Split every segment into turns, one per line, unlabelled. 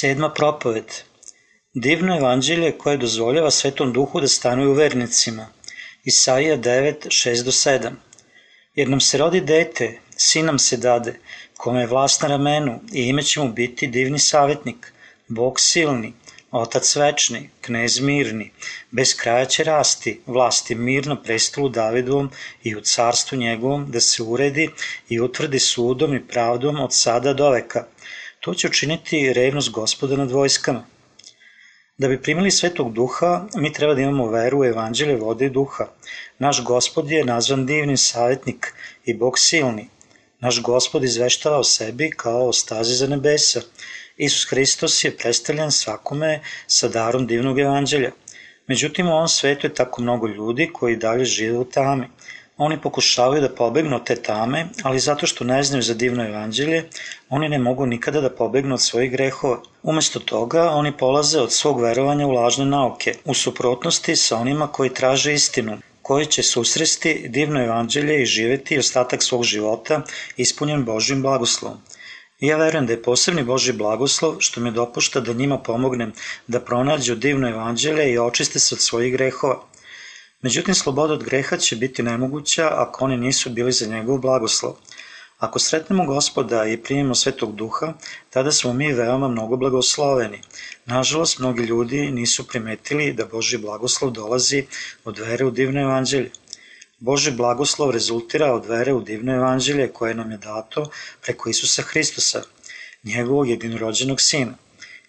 Sedma propoved. Divno evanđelje koje dozvoljava Svetom Duhu da stanuje u vernicima. Isaija 9, 6 do 7. Jer nam se rodi dete, sin nam se dade, kome je vlast na ramenu i ime će mu biti divni savjetnik, Bog silni, Otac večni, knez mirni, bez kraja će rasti, vlasti mir na prestolu Davidovom i u carstvu njegovom da se uredi i utvrdi sudom i pravdom od sada do veka. To će učiniti revnost gospoda nad vojskama. Da bi primili svetog duha, mi treba da imamo veru u evanđelje vode i duha. Naš gospod je nazvan divni savjetnik i Bog silni. Naš gospod izveštava o sebi kao o stazi za nebesa. Isus Hristos je predstavljen svakome sa darom divnog evanđelja. Međutim, u ovom svetu je tako mnogo ljudi koji dalje žive u tami. Oni pokušavaju da pobegnu od te tame, ali zato što ne znaju za divno evanđelje, oni ne mogu nikada da pobegnu od svojih grehova. Umesto toga, oni polaze od svog verovanja u lažne nauke, u suprotnosti sa onima koji traže istinu, koji će susresti divno evanđelje i živeti ostatak svog života ispunjen Božim blagoslovom. Ja verujem da je posebni Boži blagoslov što me dopušta da njima pomognem da pronađu divno evanđelje i očiste se od svojih grehova. Međutim, sloboda od greha će biti nemoguća ako oni nisu bili za njegov blagoslov. Ako sretnemo gospoda i primimo svetog duha, tada smo mi veoma mnogo blagosloveni. Nažalost, mnogi ljudi nisu primetili da Boži blagoslov dolazi od vere u divno evanđelje. Boži blagoslov rezultira od vere u divno evanđelje koje nam je dato preko Isusa Hristosa, njegovog jedinorođenog sina.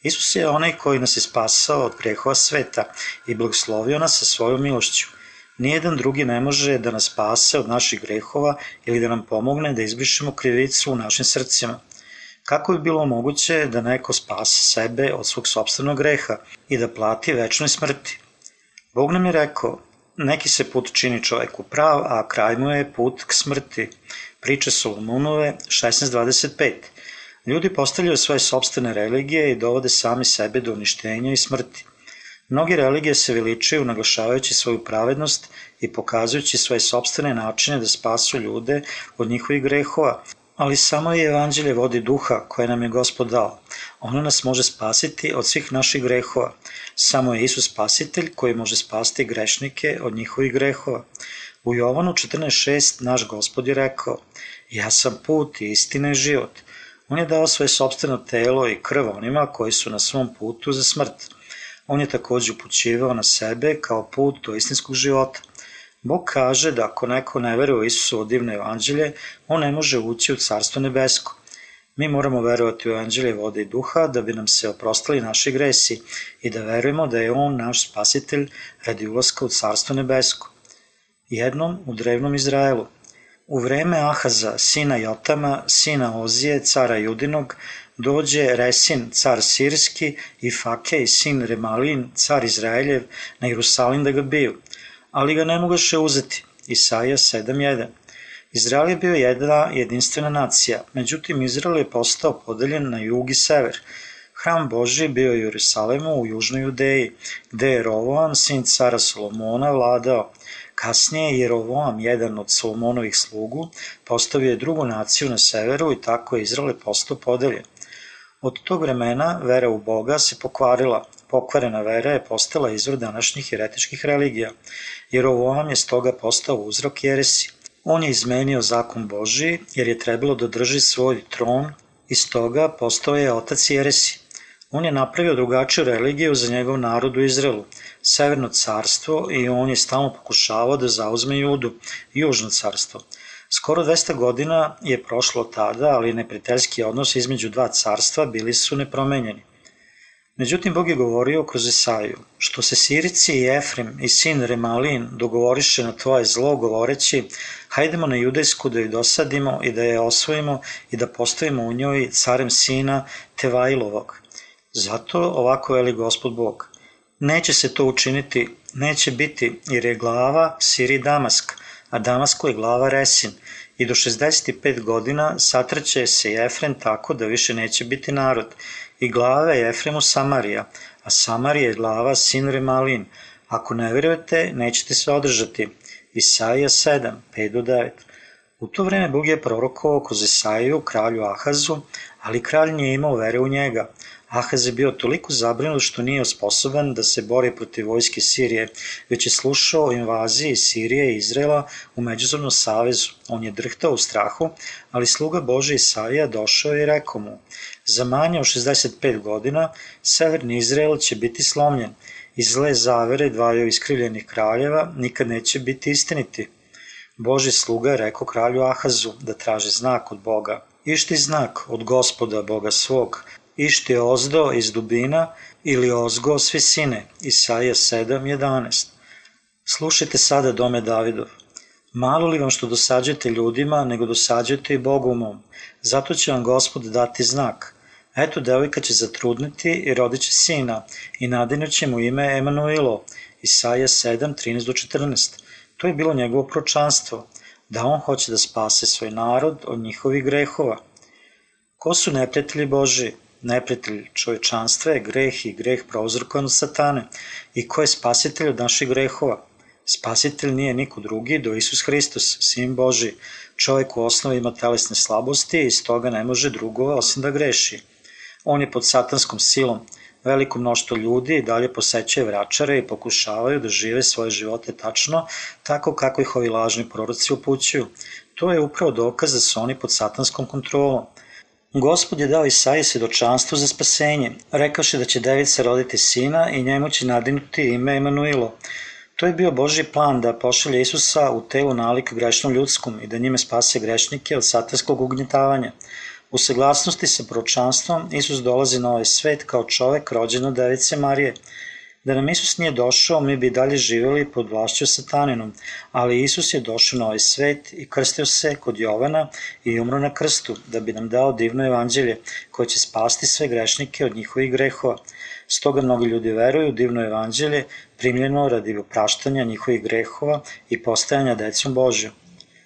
Isus je onaj koji nas je spasao od grehova sveta i blagoslovio nas sa svojom milošću. Nijedan drugi ne može da nas spase od naših grehova ili da nam pomogne da izbrišemo krivicu u našim srcima. Kako bi bilo moguće da neko spase sebe od svog sobstvenog greha i da plati večnoj smrti? Bog nam je rekao, neki se put čini čoveku prav, a kraj mu je put k smrti. Priče Solomonove 16.25. Ljudi postavljaju svoje sobstvene religije i dovode sami sebe do uništenja i smrti. Mnogi religije se veličaju naglašavajući svoju pravednost i pokazujući svoje sobstvene načine da spasu ljude od njihovih grehova, ali samo je evanđelje vodi duha koje nam je Gospod dao. Ono nas može spasiti od svih naših grehova. Samo je Isus spasitelj koji može spasti grešnike od njihovih grehova. U Jovanu 14.6 naš Gospod je rekao, ja sam put i istina i život. On je dao svoje sobstveno telo i krv onima koji su na svom putu za smrt. On je takođe upućivao na sebe kao put do istinskog života. Bog kaže da ako neko ne veruje u Isusovo divno evanđelje, on ne može ući u carstvo nebesko. Mi moramo verovati u evanđelje vode i duha da bi nam se oprostali naši gresi i da verujemo da je on naš spasitelj radi ulaska u carstvo nebesko. Jednom u drevnom Izraelu, u vreme Ahaza, sina Jotama, sina Ozije, cara Judinog, dođe Resin, car Sirski, i Fakej, sin Remalin, car Izraeljev, na Jerusalim da ga biju, ali ga ne mogaše uzeti. Isaija 7.1 Izrael je bio jedna jedinstvena nacija, međutim Izrael je postao podeljen na jug i sever. Hram Boži bio je u Jerusalemu u južnoj Judeji, gde je Rovoam, sin cara Solomona, vladao. Kasnije je Rovoam, jedan od Solomonovih slugu, postavio je drugu naciju na severu i tako je Izrael postao podeljen. Od tog vremena vera u Boga se pokvarila, pokvarena vera je postala izvor današnjih jeretičkih religija, jer Rovoam je stoga postao uzrok jeresi. On je izmenio zakon Boži jer je trebalo da drži svoj tron i stoga postao je otac Jeresi. On je napravio drugačiju religiju za njegov narod u Izraelu, severno carstvo i on je stalno pokušavao da zauzme Judu, južno carstvo. Skoro 200 godina je prošlo tada, ali neprijateljski odnos između dva carstva bili su nepromenjeni. Međutim, Bog je govorio kroz Isaju, što se Sirici i Efrem i sin Remalin dogovoriše na tvoje zlo, govoreći, hajdemo na judejsku da ju dosadimo i da je osvojimo i da postavimo u njoj carem sina Tevailovog. Zato ovako veli gospod Bog. Neće se to učiniti, neće biti, jer je glava Siri Damask, a Damasko je glava Resin, i do 65 godina satraće se Efrem tako da više neće biti narod, i glava je Efremu Samarija, a Samarija je glava sin Remalin. Ako ne verujete, nećete se održati. Isaija 7, 5 do 9. U to vreme Bog je prorokovao kroz Isaiju, kralju Ahazu, ali kralj nije imao vere u njega. Ahaz je bio toliko zabrinut što nije sposoban da se bori protiv vojske Sirije, već je slušao o invaziji Sirije i Izrela u međusobnom savezu. On je drhtao u strahu, ali sluga Bože Isaija došao i rekao mu, za manje od 65 godina severni Izrael će biti slomljen i zle zavere dvaju iskrivljenih kraljeva nikad neće biti istiniti. Boži sluga je rekao kralju Ahazu da traži znak od Boga. Išti znak od gospoda Boga svog, išti ozdo iz dubina ili ozgo s visine. Isaija 7.11 Slušajte sada dome Davidov. Malo li vam što dosađujete ljudima, nego dosađujete i Bogu mom. Zato će vam gospod dati znak. Eto, devojka će zatrudniti i rodit će sina i nadinut mu ime Emanuilo. Isaija 7.13-14 To je bilo njegovo pročanstvo, da on hoće da spase svoj narod od njihovih grehova. Ko su neprijatelji Boži? Neprijatelj čovečanstva je greh i greh prouzrokovan od satane. I ko je spasitelj od naših grehova? Spasitelj nije niko drugi do Isus Hristos, sin Boži. Čovjek u osnovi ima telesne slabosti i stoga ne može drugo osim da greši. On je pod satanskom silom, Veliko mnoštvo ljudi i dalje posećuje vračare i pokušavaju da žive svoje živote tačno, tako kako ih ovi lažni proroci upućuju. To je upravo dokaz da su oni pod satanskom kontrolom. Gospod je dao Isaiji svedočanstvo za spasenje, rekaoše da će devica roditi sina i njemu će nadinuti ime Emanuilo. To je bio Boži plan da pošalje Isusa u telu nalik grešnom ljudskom i da njime spase grešnike od satanskog ugnjetavanja. U saglasnosti sa proročanstvom, Isus dolazi na ovaj svet kao čovek rođen od device Marije. Da nam Isus nije došao, mi bi dalje živjeli pod vlašću sataninom, ali Isus je došao na ovaj svet i krstio se kod Jovana i umro na krstu, da bi nam dao divno evanđelje koje će spasti sve grešnike od njihovih grehova. Stoga mnogi ljudi veruju u divno evanđelje primljeno radi opraštanja njihovih grehova i postajanja decom Božjom.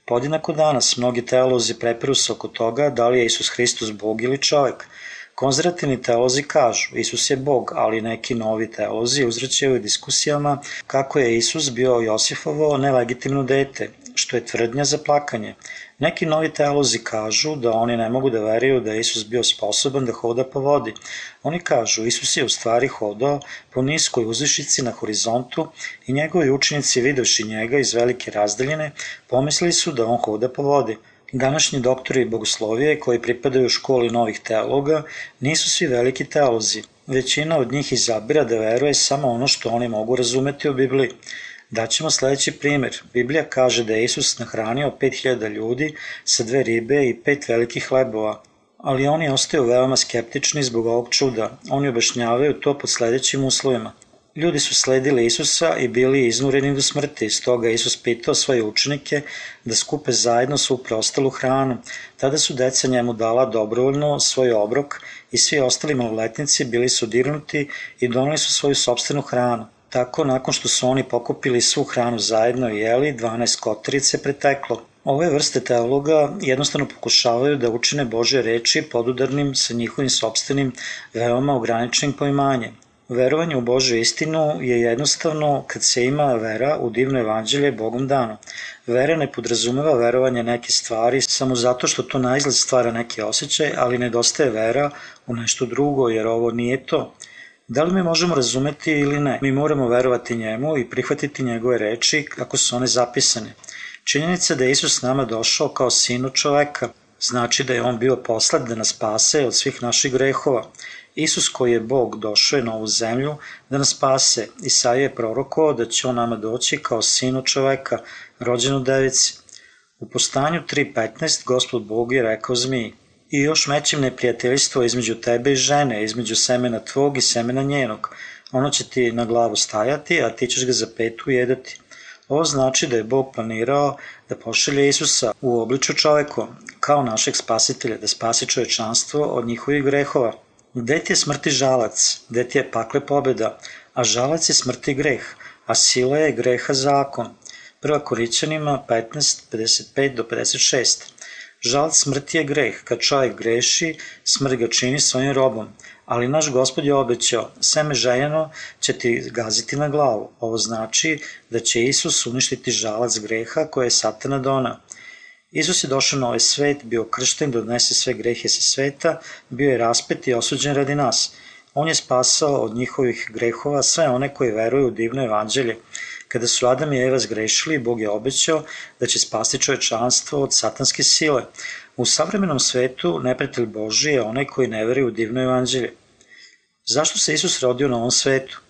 Podinako danas mnogi teolozi prepiru se oko toga da li je Isus Hristos Bog ili čovek. Konzervativni teolozi kažu Isus je Bog, ali neki novi teolozi uzrećaju diskusijama kako je Isus bio Josifovo nelegitimno dete, što je tvrdnja za plakanje. Neki novi teolozi kažu da oni ne mogu da veruju da je Isus bio sposoban da hoda po vodi. Oni kažu Isus je u stvari hodao po niskoj uzvišici na horizontu i njegovi učenici videvši njega iz velike razdaljine pomislili su da on hoda po vodi. Današnji doktori bogoslovije koji pripadaju školi novih teologa nisu svi veliki teolozi. Većina od njih izabira da veruje samo ono što oni mogu razumeti u Bibliji. Daćemo sledeći primer. Biblija kaže da je Isus nahranio 5000 ljudi sa dve ribe i pet velikih hlebova, ali oni ostaju veoma skeptični zbog ovog čuda. Oni objašnjavaju to pod sledećim uslovima. Ljudi su sledili Isusa i bili iznureni do smrti, stoga Isus pitao svoje učenike da skupe zajedno svu preostalu hranu. Tada su deca njemu dala dobrovoljno svoj obrok i svi ostali maloletnici bili su dirnuti i donali su svoju sobstvenu hranu. Tako, nakon što su oni pokupili svu hranu zajedno i jeli, 12 kotorice preteklo. Ove vrste teologa jednostavno pokušavaju da učine Bože reči podudarnim sa njihovim sobstvenim, veoma ograničenim poimanjem. Verovanje u Božju istinu je jednostavno kad se ima vera u divno evanđelje Bogom dano. Vera ne podrazumeva verovanje neke stvari samo zato što to na izgled stvara neki osjećaj, ali nedostaje vera u nešto drugo jer ovo nije to. Da li mi možemo razumeti ili ne? Mi moramo verovati njemu i prihvatiti njegove reči kako su one zapisane. Činjenica da je Isus nama došao kao sinu čoveka znači da je on bio poslat da nas spase od svih naših grehova. Isus koji je Bog došao je na ovu zemlju da nas spase. Isaija je prorokovao da će on nama doći kao sinu čoveka, rođen devici. U postanju 3.15 gospod Bog je rekao zmiji, i još mećim neprijateljstvo između tebe i žene, između semena tvog i semena njenog. Ono će ti na glavu stajati, a ti ćeš ga za petu jedati. Ovo znači da je Bog planirao da pošalje Isusa u obliču čoveku, kao našeg spasitelja, da spasi čovečanstvo od njihovih grehova. Gde ti je smrti žalac, gde ti je pakle pobeda, a žalac je smrti greh, a sila je greha zakon. Prva Korićanima 15, 55 do 56. Žal smrti je greh, kad čovjek greši, smrt ga čini svojim robom, ali naš gospod je obećao, seme željeno će ti gaziti na glavu. Ovo znači da će Isus uništiti žalac greha koje je satana dona. Isus je došao na ovaj svet, bio kršten da odnese sve grehe sa sveta, bio je raspet i osuđen radi nas. On je spasao od njihovih grehova sve one koji veruju u divno evanđelje. Kada su Adam i Eva zgrešili, Bog je obećao da će spasti čovečanstvo od satanske sile. U savremenom svetu neprijatelj Boži je onaj koji ne veruje u divno evanđelje. Zašto se Isus rodio na ovom svetu?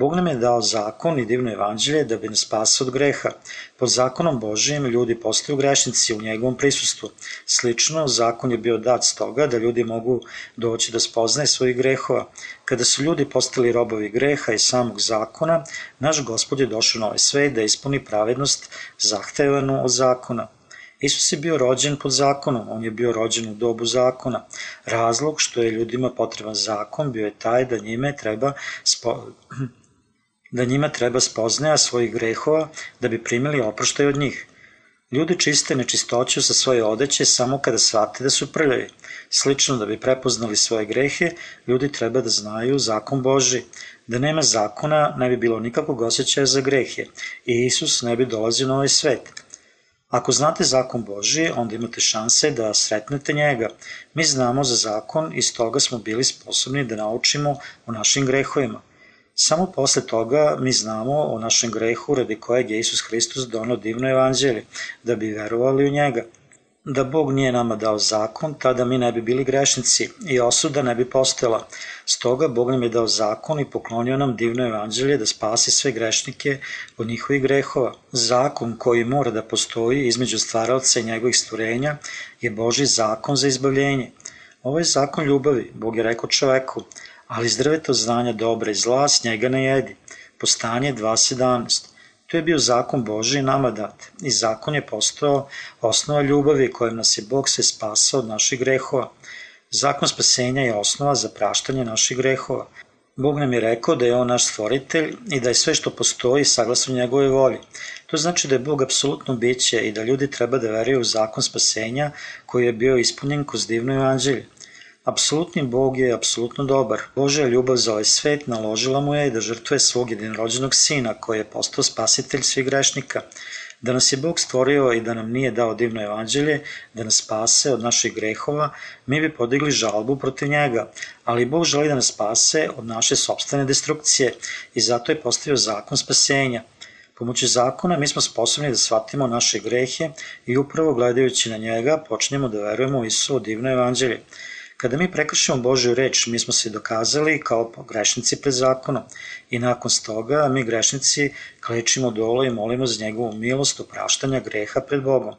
Bog nam je dao zakon i divno evanđelje da bi nas spasao od greha. Pod zakonom Božijem ljudi postaju grešnici u njegovom prisustvu. Slično, zakon je bio dat stoga da ljudi mogu doći do spoznaje svojih grehova. Kada su ljudi postali robovi greha i samog zakona, naš gospod je došao na ovaj svet da ispuni pravednost zahtevanu od zakona. Isus je bio rođen pod zakonom, on je bio rođen u dobu zakona. Razlog što je ljudima potreban zakon bio je taj da njime treba spo da njima treba spoznaja svojih grehova da bi primili oproštaj od njih. Ljudi čiste nečistoću sa svoje odeće samo kada shvate da su prljavi. Slično da bi prepoznali svoje grehe, ljudi treba da znaju zakon Boži. Da nema zakona, ne bi bilo nikakvog osjećaja za grehe i Isus ne bi dolazio na ovaj svet. Ako znate zakon Boži, onda imate šanse da sretnete njega. Mi znamo za zakon i stoga smo bili sposobni da naučimo o našim grehovima. Samo posle toga mi znamo o našem grehu radi kojeg je Isus Hristos donao divno evanđelje, da bi verovali u njega. Da Bog nije nama dao zakon, tada mi ne bi bili grešnici i osuda ne bi postojala. Stoga Bog nam je dao zakon i poklonio nam divno evanđelje da spasi sve grešnike od njihovih grehova. Zakon koji mora da postoji između stvaralca i njegovih stvorenja je Boži zakon za izbavljenje. Ovo je zakon ljubavi, Bog je rekao čoveku, ali iz drveta znanja dobra i zla s njega ne jedi. Postanje 2.17. To je bio zakon Boži nama dat i zakon je postao osnova ljubavi kojom nas je Bog se spasao od naših grehova. Zakon spasenja je osnova za praštanje naših grehova. Bog nam je rekao da je On naš stvoritelj i da je sve što postoji saglasno njegove volji. To znači da je Bog apsolutno biće i da ljudi treba da veruju u zakon spasenja koji je bio ispunjen kroz divno evanđelje. Apsolutni Bog je apsolutno dobar. Božja ljubav za ovaj svet naložila mu je da žrtvuje svog jedinrođenog sina, koji je postao spasitelj svih grešnika. Da nas je Bog stvorio i da nam nije dao divno evanđelje, da nas spase od naših grehova, mi bi podigli žalbu protiv njega, ali Bog želi da nas spase od naše sobstvene destrukcije i zato je postavio zakon spasenja. Pomoću zakona mi smo sposobni da shvatimo naše grehe i upravo gledajući na njega počnemo da verujemo u Isuo divno evanđelje. Kada mi prekršimo Božju reč, mi smo se dokazali kao grešnici pred zakonom i nakon stoga mi grešnici klečimo dolo i molimo za njegovu milost opraštanja greha pred Bogom.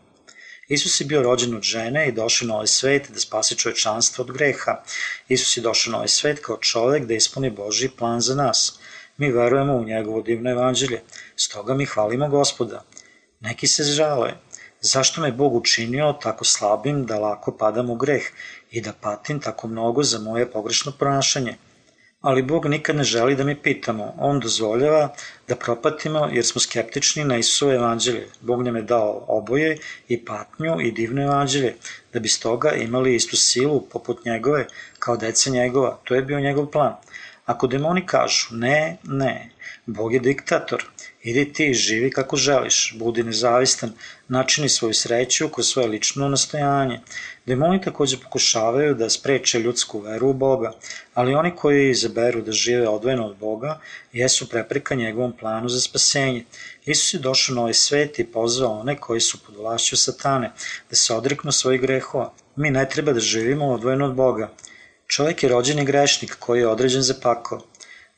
Isus je bio rođen od žene i došao na ovaj svet da spasi čovečanstvo od greha. Isus je došao na ovaj svet kao čovek da ispuni Božji plan za nas. Mi verujemo u njegovo divno evanđelje, stoga mi hvalimo gospoda. Neki se žale, zašto me Bog učinio tako slabim da lako padam u greh i da patim tako mnogo za moje pogrešno ponašanje. Ali Bog nikad ne želi da mi pitamo, On dozvoljava da propatimo jer smo skeptični na Isuo evanđelje. Bog nam je dao oboje i patnju i divno evanđelje, da bi stoga imali istu silu poput njegove, kao deca njegova. To je bio njegov plan. Ako demoni kažu ne, ne, Bog je diktator, idi ti, živi kako želiš, budi nezavistan, načini svoju sreću kroz svoje lično nastojanje. Demoni takođe pokušavaju da spreče ljudsku veru u Boga, ali oni koji izaberu da žive odvojeno od Boga jesu prepreka njegovom planu za spasenje. Isus je došao na ovaj svet i pozvao one koji su pod vlašću satane da se odreknu svojih grehova. Mi ne treba da živimo odvojeno od Boga. Čovjek je rođeni grešnik koji je određen za pakao.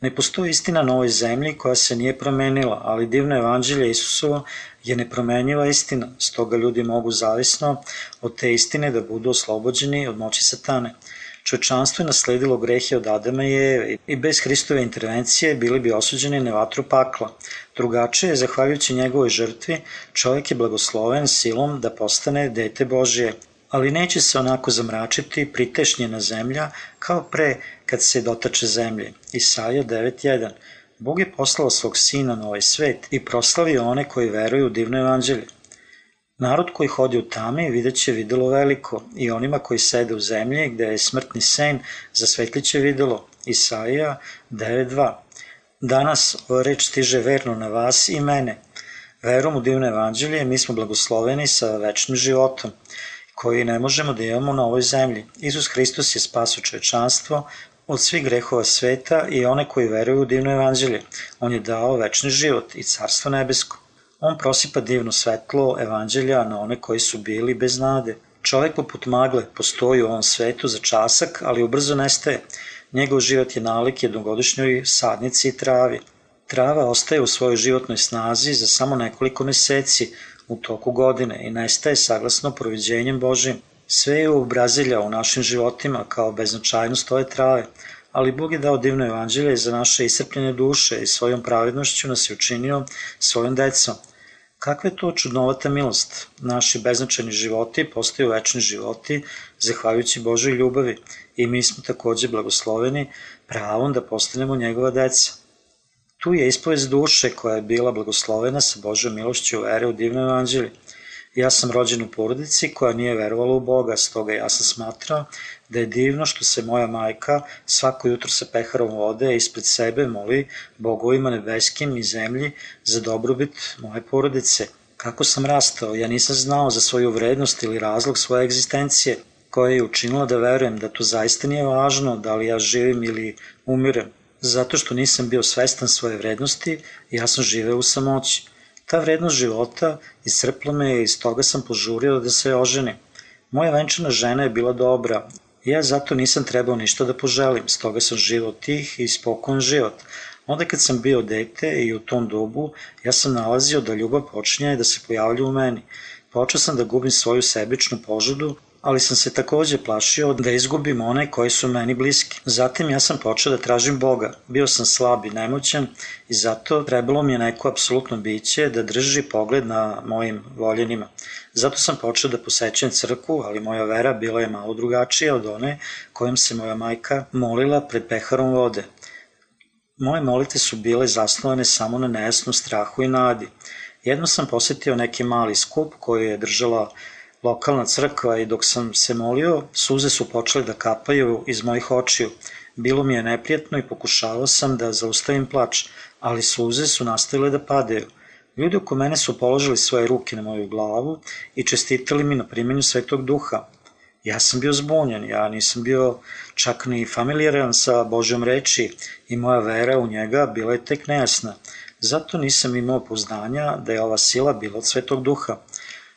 Ne postoji istina na ovoj zemlji koja se nije promenila, ali divno evanđelje Isusovo je nepromenjiva istina, stoga ljudi mogu zavisno od te istine da budu oslobođeni od moći satane. Čovečanstvo je nasledilo grehe od Adama i Eve i bez Hristove intervencije bili bi osuđeni na vatru pakla. Drugačije, zahvaljujući njegovoj žrtvi, čovjek je blagosloven silom da postane dete Božije, ali neće se onako zamračiti pritešnjena zemlja kao pre kad se dotače zemlje. Isaija 9.1 Bog je poslao svog sina na ovaj svet i proslavio one koji veruju u divno evanđelje. Narod koji hodi u tami vidjet će videlo veliko i onima koji sede u zemlji gde je smrtni sen zasvetlit će videlo. Isaija 9.2 Danas ova reč stiže verno na vas i mene. Verom u divno evanđelje mi smo blagosloveni sa večnim životom koji ne možemo da imamo na ovoj zemlji. Isus Hristos je spaso čovečanstvo od svih grehova sveta i one koji veruju u divno evanđelje. On je dao večni život i carstvo nebesko. On prosipa divno svetlo evanđelja na one koji su bili bez nade. Čovek poput magle postoji u ovom svetu za časak, ali ubrzo nestaje. Njegov život je nalik jednogodišnjoj sadnici i travi. Trava ostaje u svojoj životnoj snazi za samo nekoliko meseci u toku godine i nestaje saglasno proviđenjem Božim. Sve je obrazilja u našim životima kao beznačajnost ove trave, ali Bog je dao divno evanđelje za naše iscrpljene duše i svojom pravednošću nas je učinio svojom decom. Kakva je to čudnovata milost? Naši beznačajni životi postaju večni životi zahvaljujući Božoj ljubavi i mi smo takođe blagosloveni pravom da postanemo njegova deca. Tu je ispovest duše koja je bila blagoslovena sa Božoj milošću vere u divno evanđelje. Ja sam rođen u porodici koja nije verovala u Boga, stoga ja sam smatrao da je divno što se moja majka svako jutro sa peharom vode ispred sebe moli bogovima nebeskim i zemlji za dobrobit moje porodice. Kako sam rastao, ja nisam znao za svoju vrednost ili razlog svoje egzistencije, koja je učinila da verujem da to zaista nije važno da li ja živim ili umirem. Zato što nisam bio svestan svoje vrednosti, ja sam živeo u samoći. Ta vrednost života iscrpla me i iz toga sam požurio da se oženim. Moja venčana žena je bila dobra, ja zato nisam trebao ništa da poželim, stoga sam živao tih i spokojan život. Onda kad sam bio dete i u tom dobu, ja sam nalazio da ljubav počinje da se pojavlja u meni. Počeo sam da gubim svoju sebičnu požudu, ali sam se takođe plašio da izgubim one koji su meni bliski. Zatim ja sam počeo da tražim Boga. Bio sam slab i nemoćan i zato trebalo mi je neko apsolutno biće da drži pogled na mojim voljenima. Zato sam počeo da posećujem crkvu, ali moja vera bila je malo drugačija od one kojom se moja majka molila pred peharom vode. Moje molite su bile zasnovane samo na nejasnom strahu i nadi. Jedno sam posetio neki mali skup koji je držala lokalna crkva i dok sam se molio, suze su počele da kapaju iz mojih očiju. Bilo mi je neprijatno i pokušavao sam da zaustavim plač, ali suze su nastavile da padaju. Ljudi oko mene su položili svoje ruke na moju glavu i čestitali mi na primenju Svetog Duha. Ja sam bio zbunjen, ja nisam bio čak ni familijaran sa Božjom reči i moja vera u njega bila je tek nejasna. Zato nisam imao poznanja da je ova sila bila od Svetog Duha.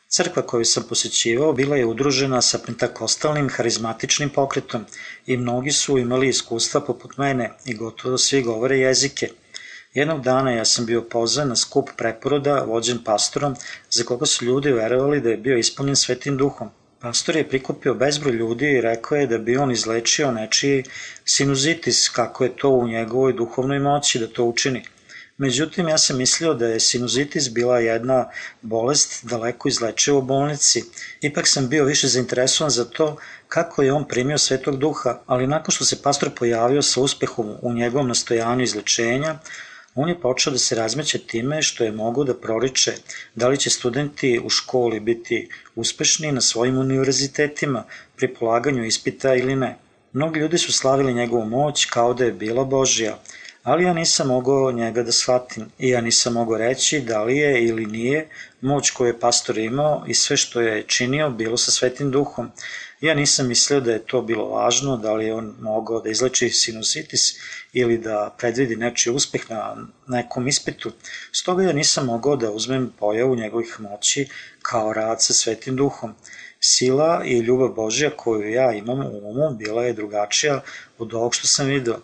Crkva koju sam posećivao bila je udružena sa pentakostalnim harizmatičnim pokretom i mnogi su imali iskustva poput mene i gotovo svi govore jezike. Jednog dana ja sam bio pozvan na skup preporoda vođen pastorom za koga su ljudi verovali da je bio ispunjen svetim duhom. Pastor je prikupio bezbroj ljudi i rekao je da bi on izlečio nečiji sinuzitis, kako je to u njegovoj duhovnoj moći da to učini – Međutim, ja sam mislio da je sinuzitis bila jedna bolest daleko izlečiva u bolnici. Ipak sam bio više zainteresovan za to kako je on primio svetog duha, ali nakon što se pastor pojavio sa uspehom u njegovom nastojanju izlečenja, on je počeo da se razmeće time što je mogao da proriče da li će studenti u školi biti uspešni na svojim univerzitetima pri polaganju ispita ili ne. Mnogi ljudi su slavili njegovu moć kao da je bila Božja, ali ja nisam mogao njega da shvatim i ja nisam mogao reći da li je ili nije moć koju je pastor imao i sve što je činio bilo sa svetim duhom. Ja nisam mislio da je to bilo važno, da li je on mogao da izleči sinusitis ili da predvidi nečiji uspeh na nekom ispitu. Stoga ja nisam mogao da uzmem pojavu njegovih moći kao rad sa svetim duhom. Sila i ljubav Božja koju ja imam u umu bila je drugačija od ovog što sam video.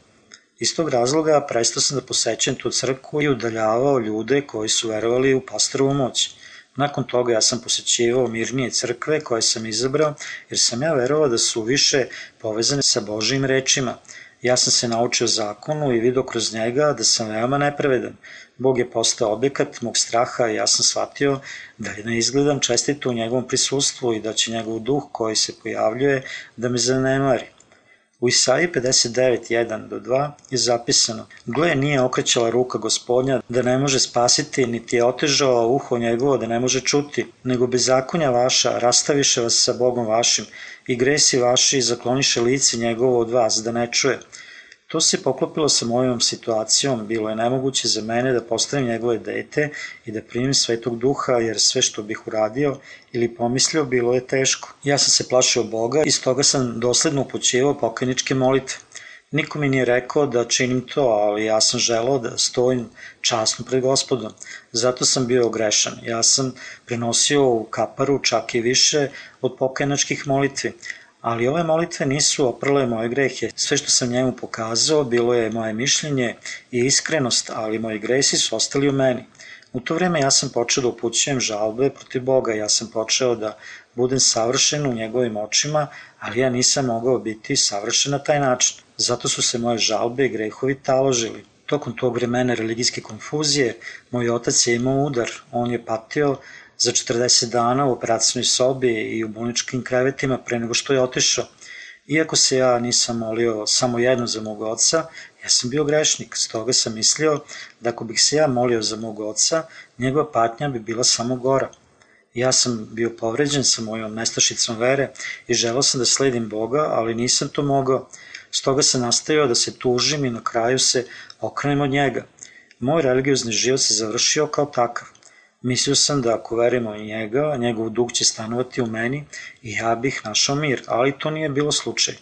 Iz tog razloga prestao sam da posećam tu crkvu i udaljavao ljude koji su verovali u pastorovu moć. Nakon toga ja sam posećivao mirnije crkve koje sam izabrao jer sam ja verovao da su više povezane sa Božijim rečima. Ja sam se naučio zakonu i vidio kroz njega da sam veoma nepravedan. Bog je postao objekat mog straha i ja sam shvatio da ne izgledam čestito u njegovom prisustvu i da će njegov duh koji se pojavljuje da me zanemari. U Isaiji 59.1 do 2 je zapisano Gle nije okrećala ruka gospodnja da ne može spasiti, niti je otežao uho njegovo da ne može čuti, nego bezakonja vaša rastaviše vas sa Bogom vašim i gresi vaši zakloniše lice njegovo od vas da ne čuje. To se poklopilo sa mojom situacijom, bilo je nemoguće za mene da postavim njegove dete i da primim svetog duha, jer sve što bih uradio ili pomislio bilo je teško. Ja sam se plašio Boga i stoga sam dosledno upućivao pokajničke molitve. Niko mi nije rekao da činim to, ali ja sam želao da stojim časno pred gospodom. Zato sam bio grešan. Ja sam prenosio u kaparu čak i više od pokajnačkih molitvi. Ali ove molitve nisu oprle moje grehe. Sve što sam njemu pokazao bilo je moje mišljenje i iskrenost, ali moji gresi su ostali u meni. U to vreme ja sam počeo da upućujem žalbe protiv Boga, ja sam počeo da budem savršen u njegovim očima, ali ja nisam mogao biti savršen na taj način. Zato su se moje žalbe i grehovi taložili. Tokom tog vremena religijske konfuzije, moj otac je imao udar, on je patio za 40 dana u operacijnoj sobi i u bolničkim krevetima pre nego što je otišao. Iako se ja nisam molio samo jedno za mog oca, ja sam bio grešnik, stoga sam mislio da ako bih se ja molio za mog oca, njegova patnja bi bila samo gora. Ja sam bio povređen sa mojom nestašicom vere i želao sam da sledim Boga, ali nisam to mogao. Stoga sam nastavio da se tužim i na kraju se okrenem od njega. Moj religiozni život se završio kao takav. Mislio sam da ako verimo u njega, njegov duh će stanovati u meni i ja bih našao mir, ali to nije bilo slučaj.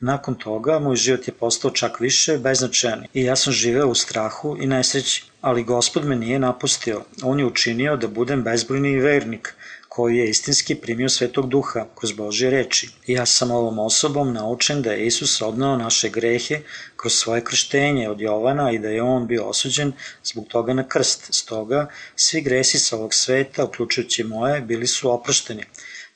Nakon toga, moj život je postao čak više beznačajan i ja sam živeo u strahu i nesreći, ali gospod me nije napustio. On je učinio da budem bezbojni vernik, koji je istinski primio svetog duha kroz Božje reči. Ja sam ovom osobom naučen da je Isus odnao naše grehe kroz svoje krštenje od Jovana i da je on bio osuđen zbog toga na krst. Stoga, svi gresi sa ovog sveta, uključujući moje, bili su oprošteni.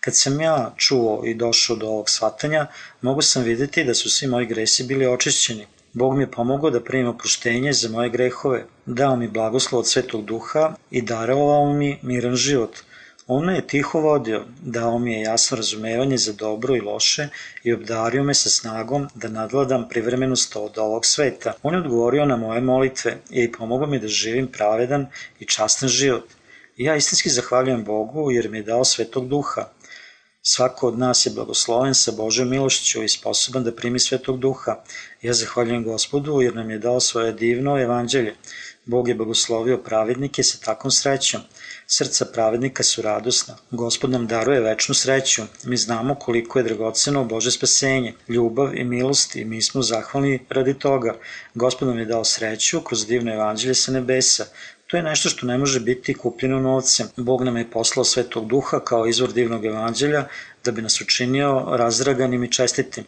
Kad sam ja čuo i došao do ovog shvatanja, mogu sam videti da su svi moji gresi bili očišćeni. Bog mi je pomogao da primim oproštenje za moje grehove, dao mi blagoslov od svetog duha i darovao mi miran život. On me je tiho vodio, dao mi je jasno razumevanje za dobro i loše i obdario me sa snagom da nadvladam privremenost od ovog sveta. On je odgovorio na moje molitve i pomogao mi da živim pravedan i častan život. Ja istinski zahvaljujem Bogu jer mi je dao svetog duha. Svako od nas je blagosloven sa Božoj milošću i sposoban da primi svetog duha. Ja zahvaljujem gospodu jer nam je dao svoje divno evanđelje. Bog je blagoslovio pravednike sa takvom srećom. Srca pravednika su radosna. Gospod nam daruje večnu sreću. Mi znamo koliko je dragoceno Bože spasenje, ljubav i milost i mi smo zahvalni radi toga. Gospod nam je dao sreću kroz divno evanđelje sa nebesa. To je nešto što ne može biti kupljeno novcem. Bog nam je poslao svetog duha kao izvor divnog evanđelja da bi nas učinio razdraganim i čestitim.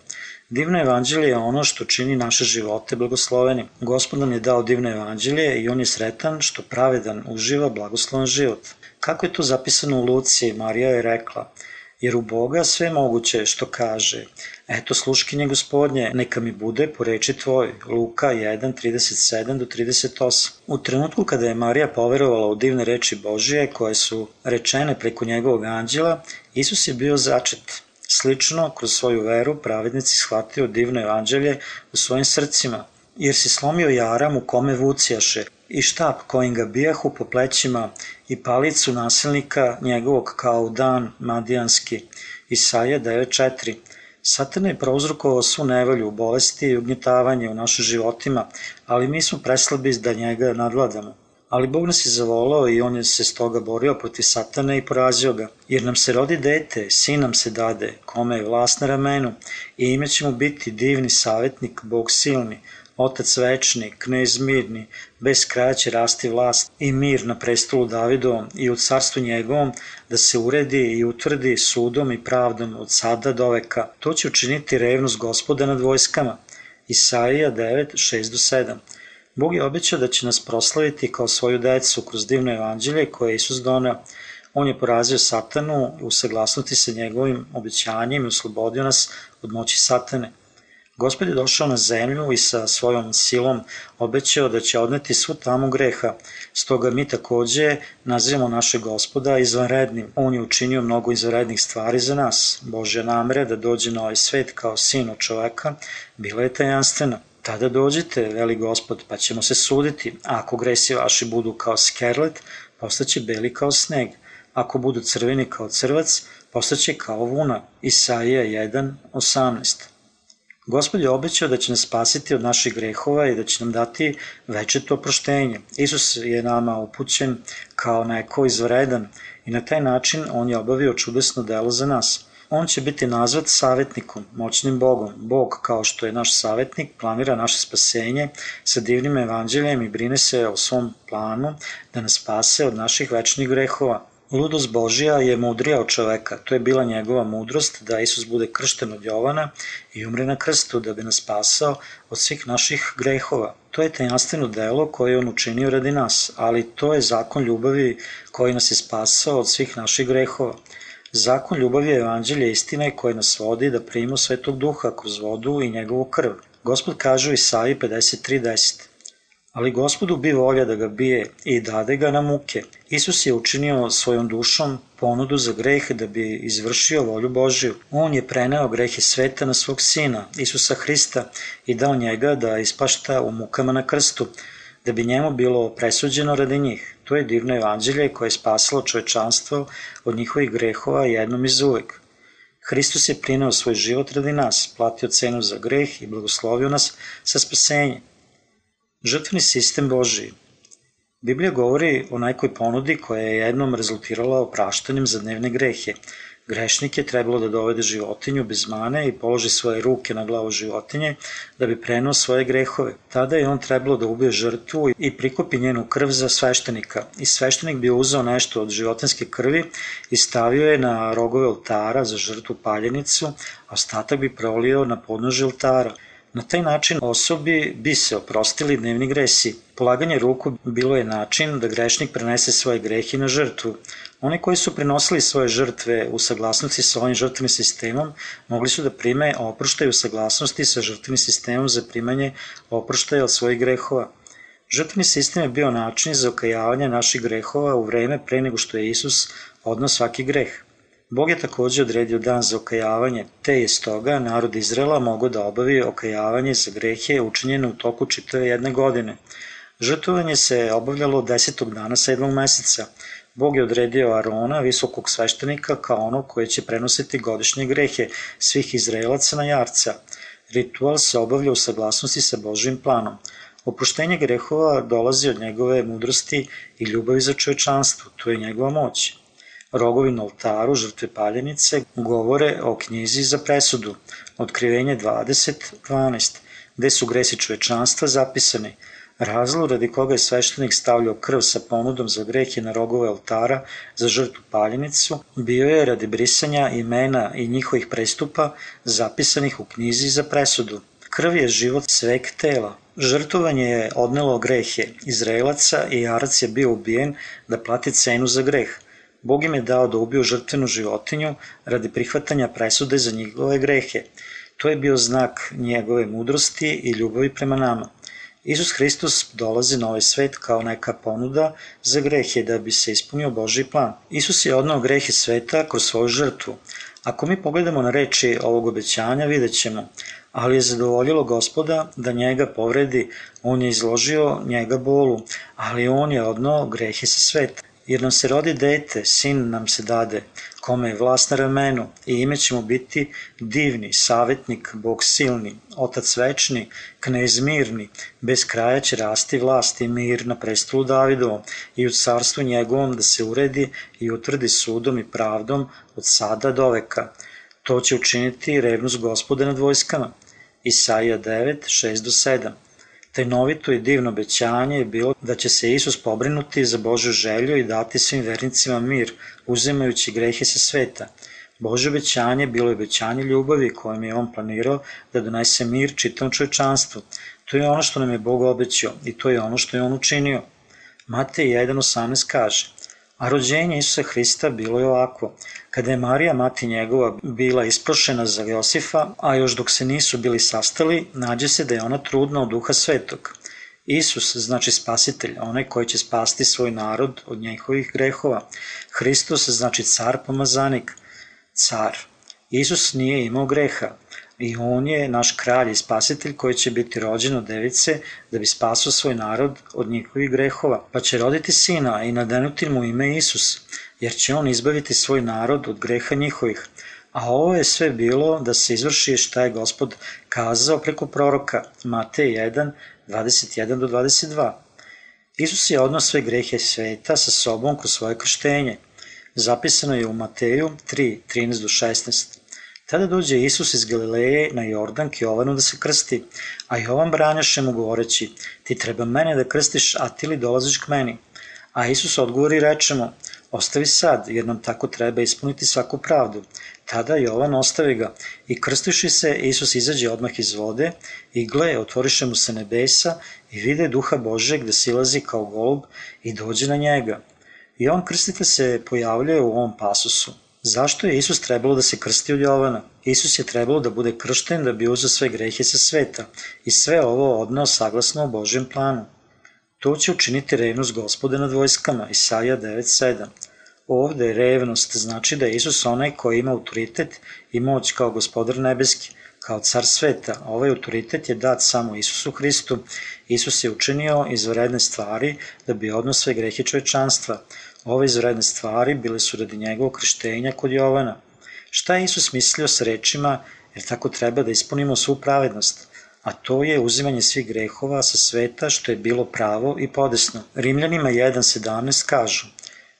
Divno evanđelje je ono što čini naše živote blagoslovenim. Gospod nam je dao divno evanđelje i on je sretan što pravedan uživa blagosloven život. Kako je to zapisano u Luci, Marija je rekla, jer u Boga sve moguće što kaže. Eto sluškinje gospodnje, neka mi bude po reči tvoj. Luka 1, 37 do 38. U trenutku kada je Marija poverovala u divne reči Božije koje su rečene preko njegovog anđela, Isus je bio začet. Slično, kroz svoju veru, pravednici shvatio divno evanđelje u svojim srcima, jer si slomio jaram u kome vucijaše i štap kojim ga bijahu po plećima i palicu nasilnika njegovog kao dan madijanski. Isaija 9.4 Satan je prouzrokovao svu nevolju, bolesti i ugnjetavanje u našim životima, ali mi smo preslabi da njega nadvladamo. Ali Bog nas je zavolao i on je se stoga borio protiv satana i porazio ga. Jer nam se rodi dete, sin nam se dade, kome je vlast na ramenu i ime će mu biti divni savjetnik, Bog silni, Otac večni, knez mirni, bez kraja će rasti vlast i mir na prestolu Davidovom i u carstvu njegovom da se uredi i utvrdi sudom i pravdom od sada do veka. To će učiniti revnost gospoda nad vojskama. Isaija 9, 6 do 7. Bog je obećao da će nas proslaviti kao svoju decu kroz divno evanđelje koje je Isus doneo. On je porazio satanu u saglasnosti sa njegovim obećanjem i oslobodio nas od moći satane. Gospod je došao na zemlju i sa svojom silom obećao da će odneti svu tamu greha. Stoga mi takođe nazivamo našeg gospoda izvanrednim. On je učinio mnogo izvanrednih stvari za nas. Božja namere da dođe na ovaj svet kao sin čoveka bila je tajanstvena. Tada dođite, veli gospod, pa ćemo se suditi. Ako gresi vaši budu kao skerlet, postaće beli kao sneg. Ako budu crveni kao crvac, postaće kao vuna. Isaija 1, 18. Gospod je obećao da će nas spasiti od naših grehova i da će nam dati večeto oproštenje. Isus je nama upućen kao neko izvredan i na taj način on je obavio čudesno delo za nas. On će biti nazvat savjetnikom, moćnim Bogom. Bog, kao što je naš savjetnik, planira naše spasenje sa divnim evanđeljem i brine se o svom planu da nas spase od naših večnih grehova. Ludost Božija je mudrija od čoveka. To je bila njegova mudrost da Isus bude kršten od Jovana i umre na krstu da bi nas spasao od svih naših grehova. To je tajanstveno delo koje on učinio radi nas, ali to je zakon ljubavi koji nas je spasao od svih naših grehova. Zakon ljubavi je evanđelje istine koje nas vodi da primimo svetog duha kroz vodu i njegovu krv. Gospod kaže u Isaiji 53.10 Ali gospodu bi volja da ga bije i dade ga na muke. Isus je učinio svojom dušom ponudu za greh da bi izvršio volju Božiju. On je preneo grehe sveta na svog sina, Isusa Hrista, i dao njega da ispašta u mukama na krstu, da bi njemu bilo presuđeno radi njih. To je divno evanđelje koje je spasilo čovečanstvo od njihovih grehova jednom iz uvek. Hristos je prinao svoj život radi nas, platio cenu za greh i blagoslovio nas sa spasenjem. Žrtveni sistem Božiji Biblija govori o najkoj ponudi koja je jednom rezultirala opraštanjem za dnevne grehe. Grešnik je trebalo da dovede životinju bez mane i položi svoje ruke na glavu životinje da bi prenao svoje grehove. Tada je on trebalo da ubije žrtvu i prikopi njenu krv za sveštenika. I sveštenik bi uzao nešto od životinske krvi i stavio je na rogove oltara za žrtvu paljenicu, a ostatak bi prolio na podnože oltara. Na taj način osobi bi se oprostili dnevni gresi. Polaganje ruku bilo je način da grešnik prenese svoje grehe na žrtvu. Oni koji su prenosili svoje žrtve u saglasnosti sa ovim žrtvenim sistemom mogli su da prime oproštaj u saglasnosti sa žrtvenim sistemom za primanje oproštaja od svojih grehova. Žrtveni sistem je bio način za okajavanje naših grehova u vreme pre nego što je Isus odno svaki greh. Bog je takođe odredio dan za okajavanje, te je stoga narod Izrela mogao da obavi okajavanje za grehe učinjene u toku čitave jedne godine. Žrtovanje se obavljalo desetog dana sedmog meseca. Bog je odredio Arona, visokog sveštenika, kao ono koje će prenositi godišnje grehe svih Izraelaca na jarca. Ritual se obavlja u saglasnosti sa Božim planom. Opuštenje grehova dolazi od njegove mudrosti i ljubavi za čovečanstvo, to je njegova moć. Rogovi na oltaru žrtve paljenice govore o knjizi za presudu, otkrivenje 20.12, gde su gresi čovečanstva zapisani, Razlog radi koga je sveštenik stavljao krv sa ponudom za grehe na rogove oltara za žrtvu paljenicu, bio je radi brisanja imena i njihovih prestupa zapisanih u knjizi za presudu. Krv je život sveg tela. Žrtovanje je odnelo grehe Izraelaca i Jarac je bio ubijen da plati cenu za greh. Bog im je dao da ubiju žrtvenu životinju radi prihvatanja presude za njegove grehe. To je bio znak njegove mudrosti i ljubavi prema nama. Isus Hristos dolazi na ovaj svet kao neka ponuda za grehe da bi se ispunio Boži plan. Isus je odnao grehe sveta kroz svoju žrtvu. Ako mi pogledamo na reči ovog obećanja, vidjet ćemo, ali je zadovoljilo gospoda da njega povredi, on je izložio njega bolu, ali on je odnao grehe sa sveta jer nam se rodi dete, sin nam se dade, kome je vlast na ramenu i ime će mu biti divni, savetnik, Bog silni, Otac večni, knez mirni, bez kraja će rasti vlast i mir na prestolu Davidovom i u carstvu njegovom da se uredi i utvrdi sudom i pravdom od sada do veka. To će učiniti revnost gospoda nad vojskama. Isaija 9, 6 do 7. Tajnovito i divno obećanje je bilo da će se Isus pobrinuti za Božju želju i dati svim vernicima mir, uzimajući grehe sa sveta. Bože obećanje bilo je obećanje ljubavi kojim je on planirao da donese mir čitom čovečanstvu. To je ono što nam je Bog obećao i to je ono što je on učinio. Matej 1.18 kaže A rođenje Isusa Hrista bilo je ovako. Kada je Marija, mati njegova, bila isprošena za Josifa, a još dok se nisu bili sastali, nađe se da je ona trudna od duha svetog. Isus znači spasitelj, onaj koji će spasti svoj narod od njihovih grehova. Hristos znači car pomazanik, car. Isus nije imao greha, i on je naš kralj i spasitelj koji će biti rođen od device da bi spasao svoj narod od njihovih grehova, pa će roditi sina i nadenuti mu ime Isus, jer će on izbaviti svoj narod od greha njihovih. A ovo je sve bilo da se izvrši šta je gospod kazao preko proroka Matej 1, 21 do 22. Isus je odnos sve grehe sveta sa sobom kroz svoje krštenje. Zapisano je u Mateju 3, 13 do 16. Tada dođe Isus iz Galileje na Jordan k Jovanu da se krsti, a Jovan branjaše mu govoreći, ti treba mene da krstiš, a ti li dolaziš k meni? A Isus odgovori i reče mu, ostavi sad, jer nam tako treba ispuniti svaku pravdu. Tada Jovan ostavi ga i krstiši se, Isus izađe odmah iz vode i gle, otvoriše mu se nebesa i vide duha Bože gde silazi kao golub i dođe na njega. I on krstitelj se pojavljuje u ovom pasusu. Zašto je Isus trebalo da se krsti od Jovana? Isus je trebalo da bude kršten da bi uzeo sve grehe sa sveta i sve ovo odnao saglasno o Božjem planu. To će učiniti revnost gospode nad vojskama, Isaija 9.7. Ovde revnost znači da je Isus onaj koji ima autoritet i moć kao gospodar nebeski, kao car sveta. Ovaj autoritet je dat samo Isusu Hristu. Isus je učinio izvredne stvari da bi odno sve grehe čovečanstva. Ove izvredne stvari bile su radi njegovog krštenja kod Jovana. Šta je Isus mislio sa rečima, jer tako treba da ispunimo svu pravednost? a to je uzimanje svih grehova sa sveta što je bilo pravo i podesno. Rimljanima 1.17 kažu,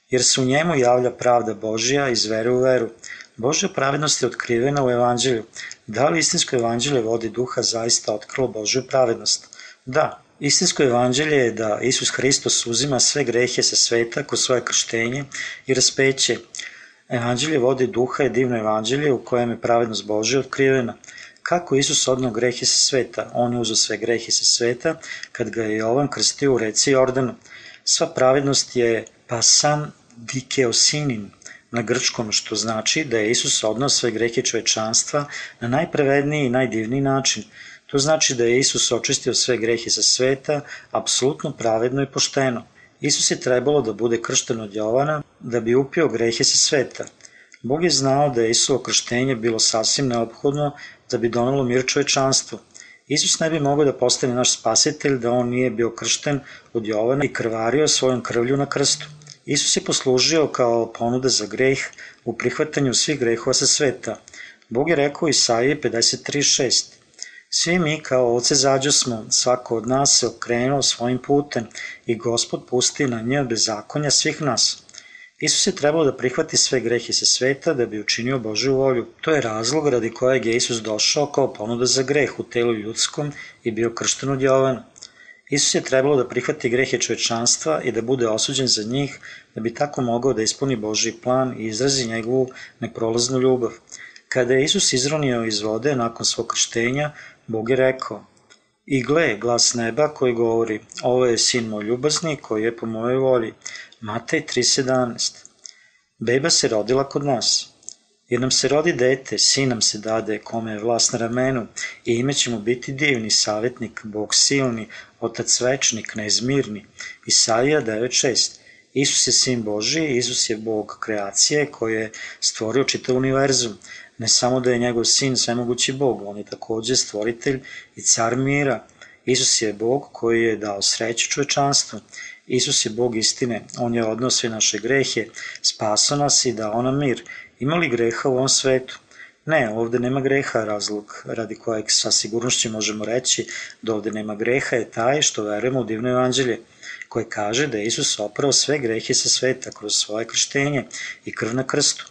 jer se u njemu javlja pravda Božja iz vere u veru. Božja pravednost je otkrivena u evanđelju. Da li istinsko evanđelje vodi duha zaista otkrilo Božju pravednost? Da, Istinsko evanđelje je da Isus Hristos uzima sve grehe sa sveta kroz svoje krštenje i raspeće. Evanđelje vodi duha je divno evanđelje u kojem je pravednost Božja otkrivena. Kako Isus odnao grehe sa sveta? On je uzao sve grehe sa sveta kad ga je Jovan krstio u reci Jordanu. Sva pravednost je pa sam dikeosinin na grčkom, što znači da je Isus odnao sve grehe čovečanstva na najprevedniji i najdivniji način. To znači da je Isus očistio sve grehe sa sveta, apsolutno pravedno i pošteno. Isus je trebalo da bude kršten od Jovana da bi upio grehe sa sveta. Bog je znao da je Isuo krštenje bilo sasvim neophodno da bi donalo mir čovečanstvu. Isus ne bi mogao da postane naš spasitelj da on nije bio kršten od Jovana i krvario svojom krvlju na krstu. Isus je poslužio kao ponuda za greh u prihvatanju svih grehova sa sveta. Bog je rekao Isaije 53.6 Svi mi kao ovce zađo smo, svako od nas se okrenuo svojim putem i gospod pusti na nje bezakonja svih nas. Isus je trebao da prihvati sve grehe sa sveta da bi učinio Božju volju. To je razlog radi kojeg je Isus došao kao ponuda za greh u telu ljudskom i bio kršten od Jovana. Isus je trebalo da prihvati grehe čovečanstva i da bude osuđen za njih, da bi tako mogao da ispuni Božji plan i izrazi njegovu neprolaznu ljubav. Kada je Isus izronio iz vode nakon svog krštenja, Bog je rekao, I gle, glas neba koji govori, ovo je sin moj ljubazni koji je po mojoj volji. Matej 3.17 Beba se rodila kod nas. Jer nam se rodi dete, sin nam se dade, kome je vlast na ramenu, i ime će mu biti divni, savjetnik, Bog silni, Otac večni, knez mirni. Isaija 9.6 Isus je sin Boži, Isus je Bog kreacije koji je stvorio čitav univerzum. Ne samo da je njegov sin svemogući Bog, on je takođe stvoritelj i car mira. Isus je Bog koji je dao sreću čovečanstvu. Isus je Bog istine, On je odnao sve naše grehe, spaso nas i dao nam mir. Ima li greha u ovom svetu? Ne, ovde nema greha, razlog radi kojeg sa sigurnošću možemo reći da ovde nema greha je taj što verujemo u divno evanđelje, koje kaže da je Isus oprao sve grehe sa sveta kroz svoje krštenje i krv na krstu.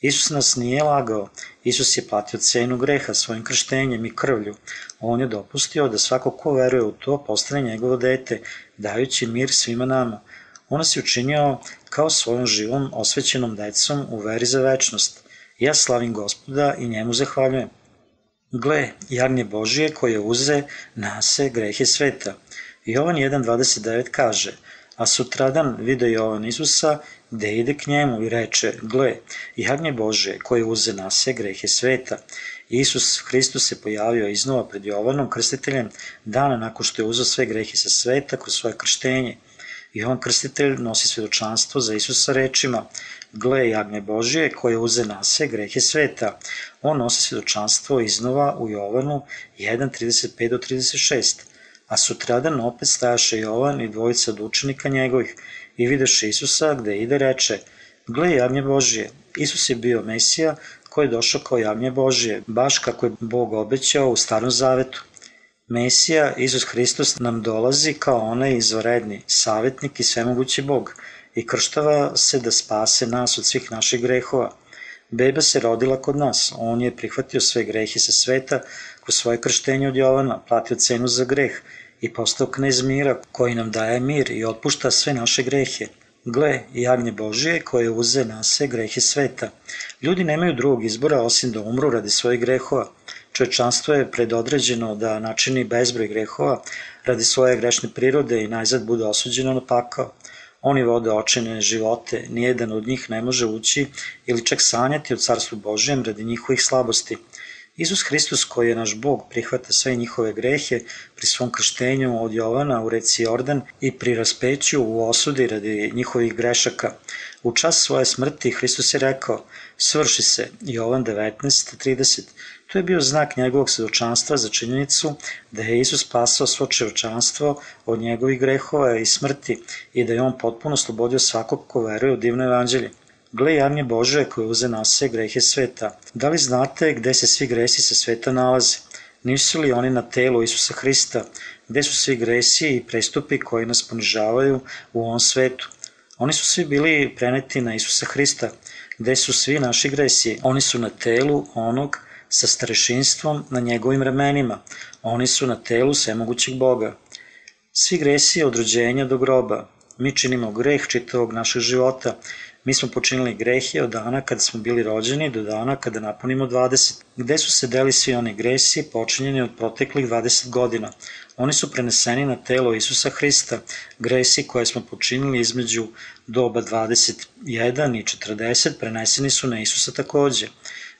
Isus nas nije lagao, Isus je platio cenu greha svojim krštenjem i krvlju. On je dopustio da svako ko veruje u to postane njegovo dete, dajući mir svima nama. On je učinio kao svojom živom, osvećenom decom u veri za večnost. Ja slavim gospoda i njemu zahvaljujem. Gle, jagnje Božije koje uze nase grehe sveta. Jovan 1.29 kaže, a sutradan vide Jovan Isusa gde ide k njemu i reče, gle, jagnje Bože koje uze nase grehe sveta. Isus Hristos se pojavio iznova pred Jovanom krstiteljem dana nakon što je uzeo sve grehe sa sveta kroz svoje krštenje. On krstitelj nosi svedočanstvo za Isusa rečima, gle jagnje Božije koje uze nase grehe sveta. On nosi svedočanstvo iznova u Jovanu 1.35 do 36. A sutradan opet stajaše Jovan i dvojica od učenika njegovih i videše Isusa gde ide reče, gle javnje Božije, Isus je bio Mesija koji je došao kao javnje Božije, baš kako je Bog obećao u starom zavetu. Mesija, Isus Hristos, nam dolazi kao onaj izvaredni, savjetnik i svemogući Bog i krštava se da spase nas od svih naših grehova. Beba se rodila kod nas, on je prihvatio sve grehe sa sveta kroz svoje krštenje od Jovana, platio cenu za greh i postao knez mira koji nam daje mir i otpušta sve naše grehe. Gle, jagnje Božije koje uze na se grehe sveta. Ljudi nemaju drugog izbora osim da umru radi svojih grehova. Čovečanstvo je predodređeno da načini bezbroj grehova radi svoje grešne prirode i najzad bude osuđeno na pakao. Oni vode očine živote, nijedan od njih ne može ući ili čak sanjati o carstvu Božijem radi njihovih slabosti. Isus Hristus koji je naš Bog prihvata sve njihove grehe pri svom krštenju od Jovana u reci Jordan i pri raspeću u osudi radi njihovih grešaka. U čas svoje smrti Hristos je rekao, svrši se, Jovan 19.30. To je bio znak njegovog svedočanstva za činjenicu da je Isus spasao svo čovečanstvo od njegovih grehova i smrti i da je on potpuno slobodio svakog ko veruje u divno evanđelje. Gle javnje Bože koje uze na se grehe sveta. Da li znate gde se svi gresi sa sveta nalaze? Nisu li oni na telu Isusa Hrista? Gde su svi gresi i prestupi koji nas ponižavaju u ovom svetu? Oni su svi bili preneti na Isusa Hrista. Gde su svi naši gresi? Oni su na telu onog sa starešinstvom na njegovim ramenima. Oni su na telu svemogućeg Boga. Svi gresi od rođenja do groba. Mi činimo greh čitavog našeg života. Mi smo počinili grehe od dana kada smo bili rođeni do dana kada napunimo 20. Gde su se deli svi oni gresi počinjeni od proteklih 20 godina? Oni su preneseni na telo Isusa Hrista, gresi koje smo počinili između doba 21 i 40 preneseni su na Isusa takođe.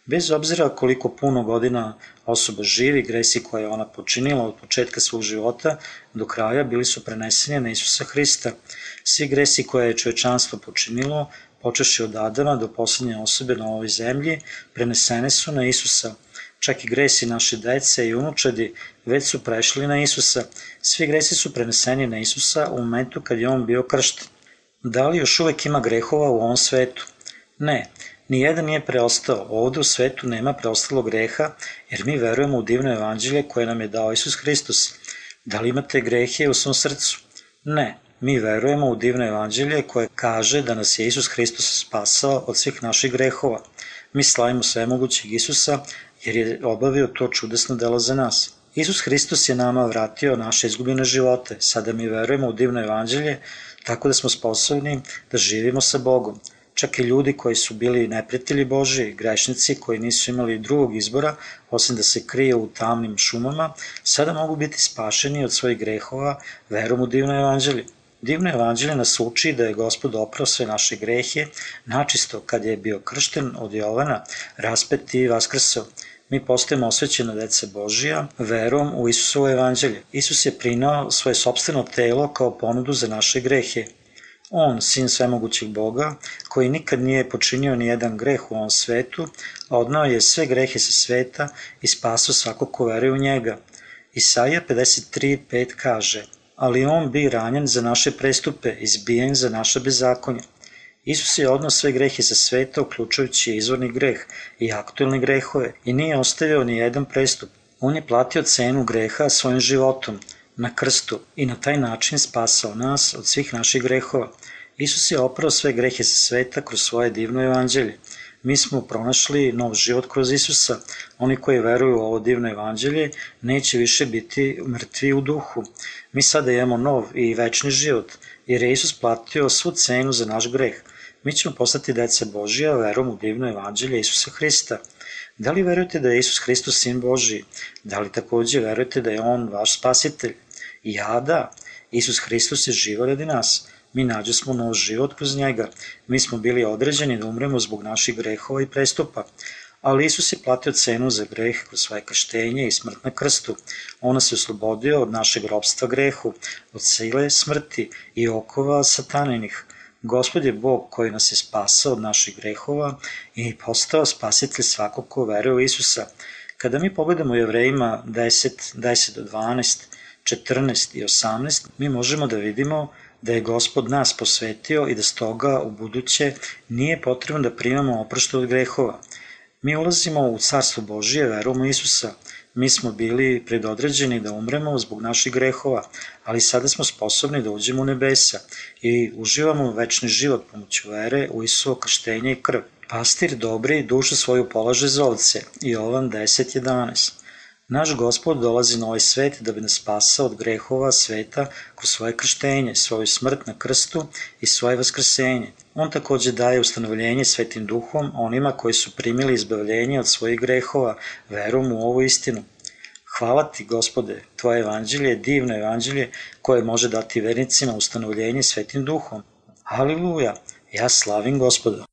Bez obzira koliko puno godina osoba živi, gresi koje je ona počinila od početka svog života do kraja bili su preneseni na Isusa Hrista. Svi gresi koje je čovečanstvo počinilo, počeši od Adama do poslednje osobe na ovoj zemlji, prenesene su na Isusa. Čak i gresi naše dece i unučadi već su prešli na Isusa. Svi gresi su preneseni na Isusa u momentu kad je on bio kršten. Da li još uvek ima grehova u ovom svetu? Ne, Nijedan nije preostao, ovde u svetu nema preostalo greha, jer mi verujemo u divno evanđelje koje nam je dao Isus Hristos. Da li imate grehe u svom srcu? Ne, mi verujemo u divno evanđelje koje kaže da nas je Isus Hristos spasao od svih naših grehova. Mi slavimo svemogućeg Isusa jer je obavio to čudesno delo za nas. Isus Hristos je nama vratio naše izgubljene živote. Sada mi verujemo u divno evanđelje tako da smo sposobni da živimo sa Bogom čak i ljudi koji su bili neprijatelji Boži, grešnici koji nisu imali drugog izbora, osim da se krije u tamnim šumama, sada mogu biti spašeni od svojih grehova verom u divno evanđelje. Divno evanđelje nas uči da je gospod oprao sve naše grehe, načisto kad je bio kršten od Jovana, raspet i vaskrsao. Mi postajemo osvećena deca Božija verom u Isusovo evanđelje. Isus je prinao svoje sobstveno telo kao ponudu za naše grehe. On, sin svemogućeg Boga, koji nikad nije počinio ni jedan greh u ovom svetu, odnao je sve grehe sa sveta i spasao svako ko veruje u njega. Isaija 53.5 kaže, ali on bi ranjen za naše prestupe, izbijen za naša bezakonja. Isus je odnao sve grehe sa sveta, uključujući izvorni greh i aktuelne grehove, i nije ostavio ni jedan prestup. On je platio cenu greha svojim životom, na krstu i na taj način spasao nas od svih naših grehova. Isus je oprao sve grehe sa sveta kroz svoje divno evanđelje. Mi smo pronašli nov život kroz Isusa. Oni koji veruju u ovo divno evanđelje neće više biti mrtvi u duhu. Mi sada imamo nov i večni život, jer je Isus platio svu cenu za naš greh. Mi ćemo postati deca Božija verom u divno evanđelje Isusa Hrista. Da li verujete da je Isus Hristos sin Božiji? Da li takođe verujete da je On vaš spasitelj? Ja da. Isus Hristos je živo radi nas. Mi nađe smo nov život kroz njega. Mi smo bili određeni da umremo zbog naših grehova i prestupa. Ali Isus je platio cenu za greh kroz svoje kaštenje i smrt na krstu. On nas je oslobodio od našeg robstva grehu, od sile smrti i okova sataninih. Gospod je Bog koji nas je spasao od naših grehova i postao spasitelj svakog ko veruje u Isusa. Kada mi pogledamo jevrejima 10, 10 do 12, 14 i 18, mi možemo da vidimo da je Gospod nas posvetio i da stoga u buduće nije potrebno da primamo oproštu od grehova. Mi ulazimo u Carstvo Božije verom u Isusa. Mi smo bili predodređeni da umremo zbog naših grehova, ali sada smo sposobni da uđemo u nebesa i uživamo večni život pomoću vere u Isuo krštenje i krv. Pastir dobri dušu svoju polaže za ovce. Jovan 10.11 Naš gospod dolazi na ovaj svet da bi nas spasao od grehova sveta kroz svoje krštenje, svoju smrt na krstu i svoje vaskrsenje. On takođe daje ustanovljenje svetim duhom onima koji su primili izbavljenje od svojih grehova verom u ovu istinu. Hvala ti, gospode, tvoje evanđelje je divno evanđelje koje može dati vernicima ustanovljenje svetim duhom. Haliluja, ja slavim gospoda.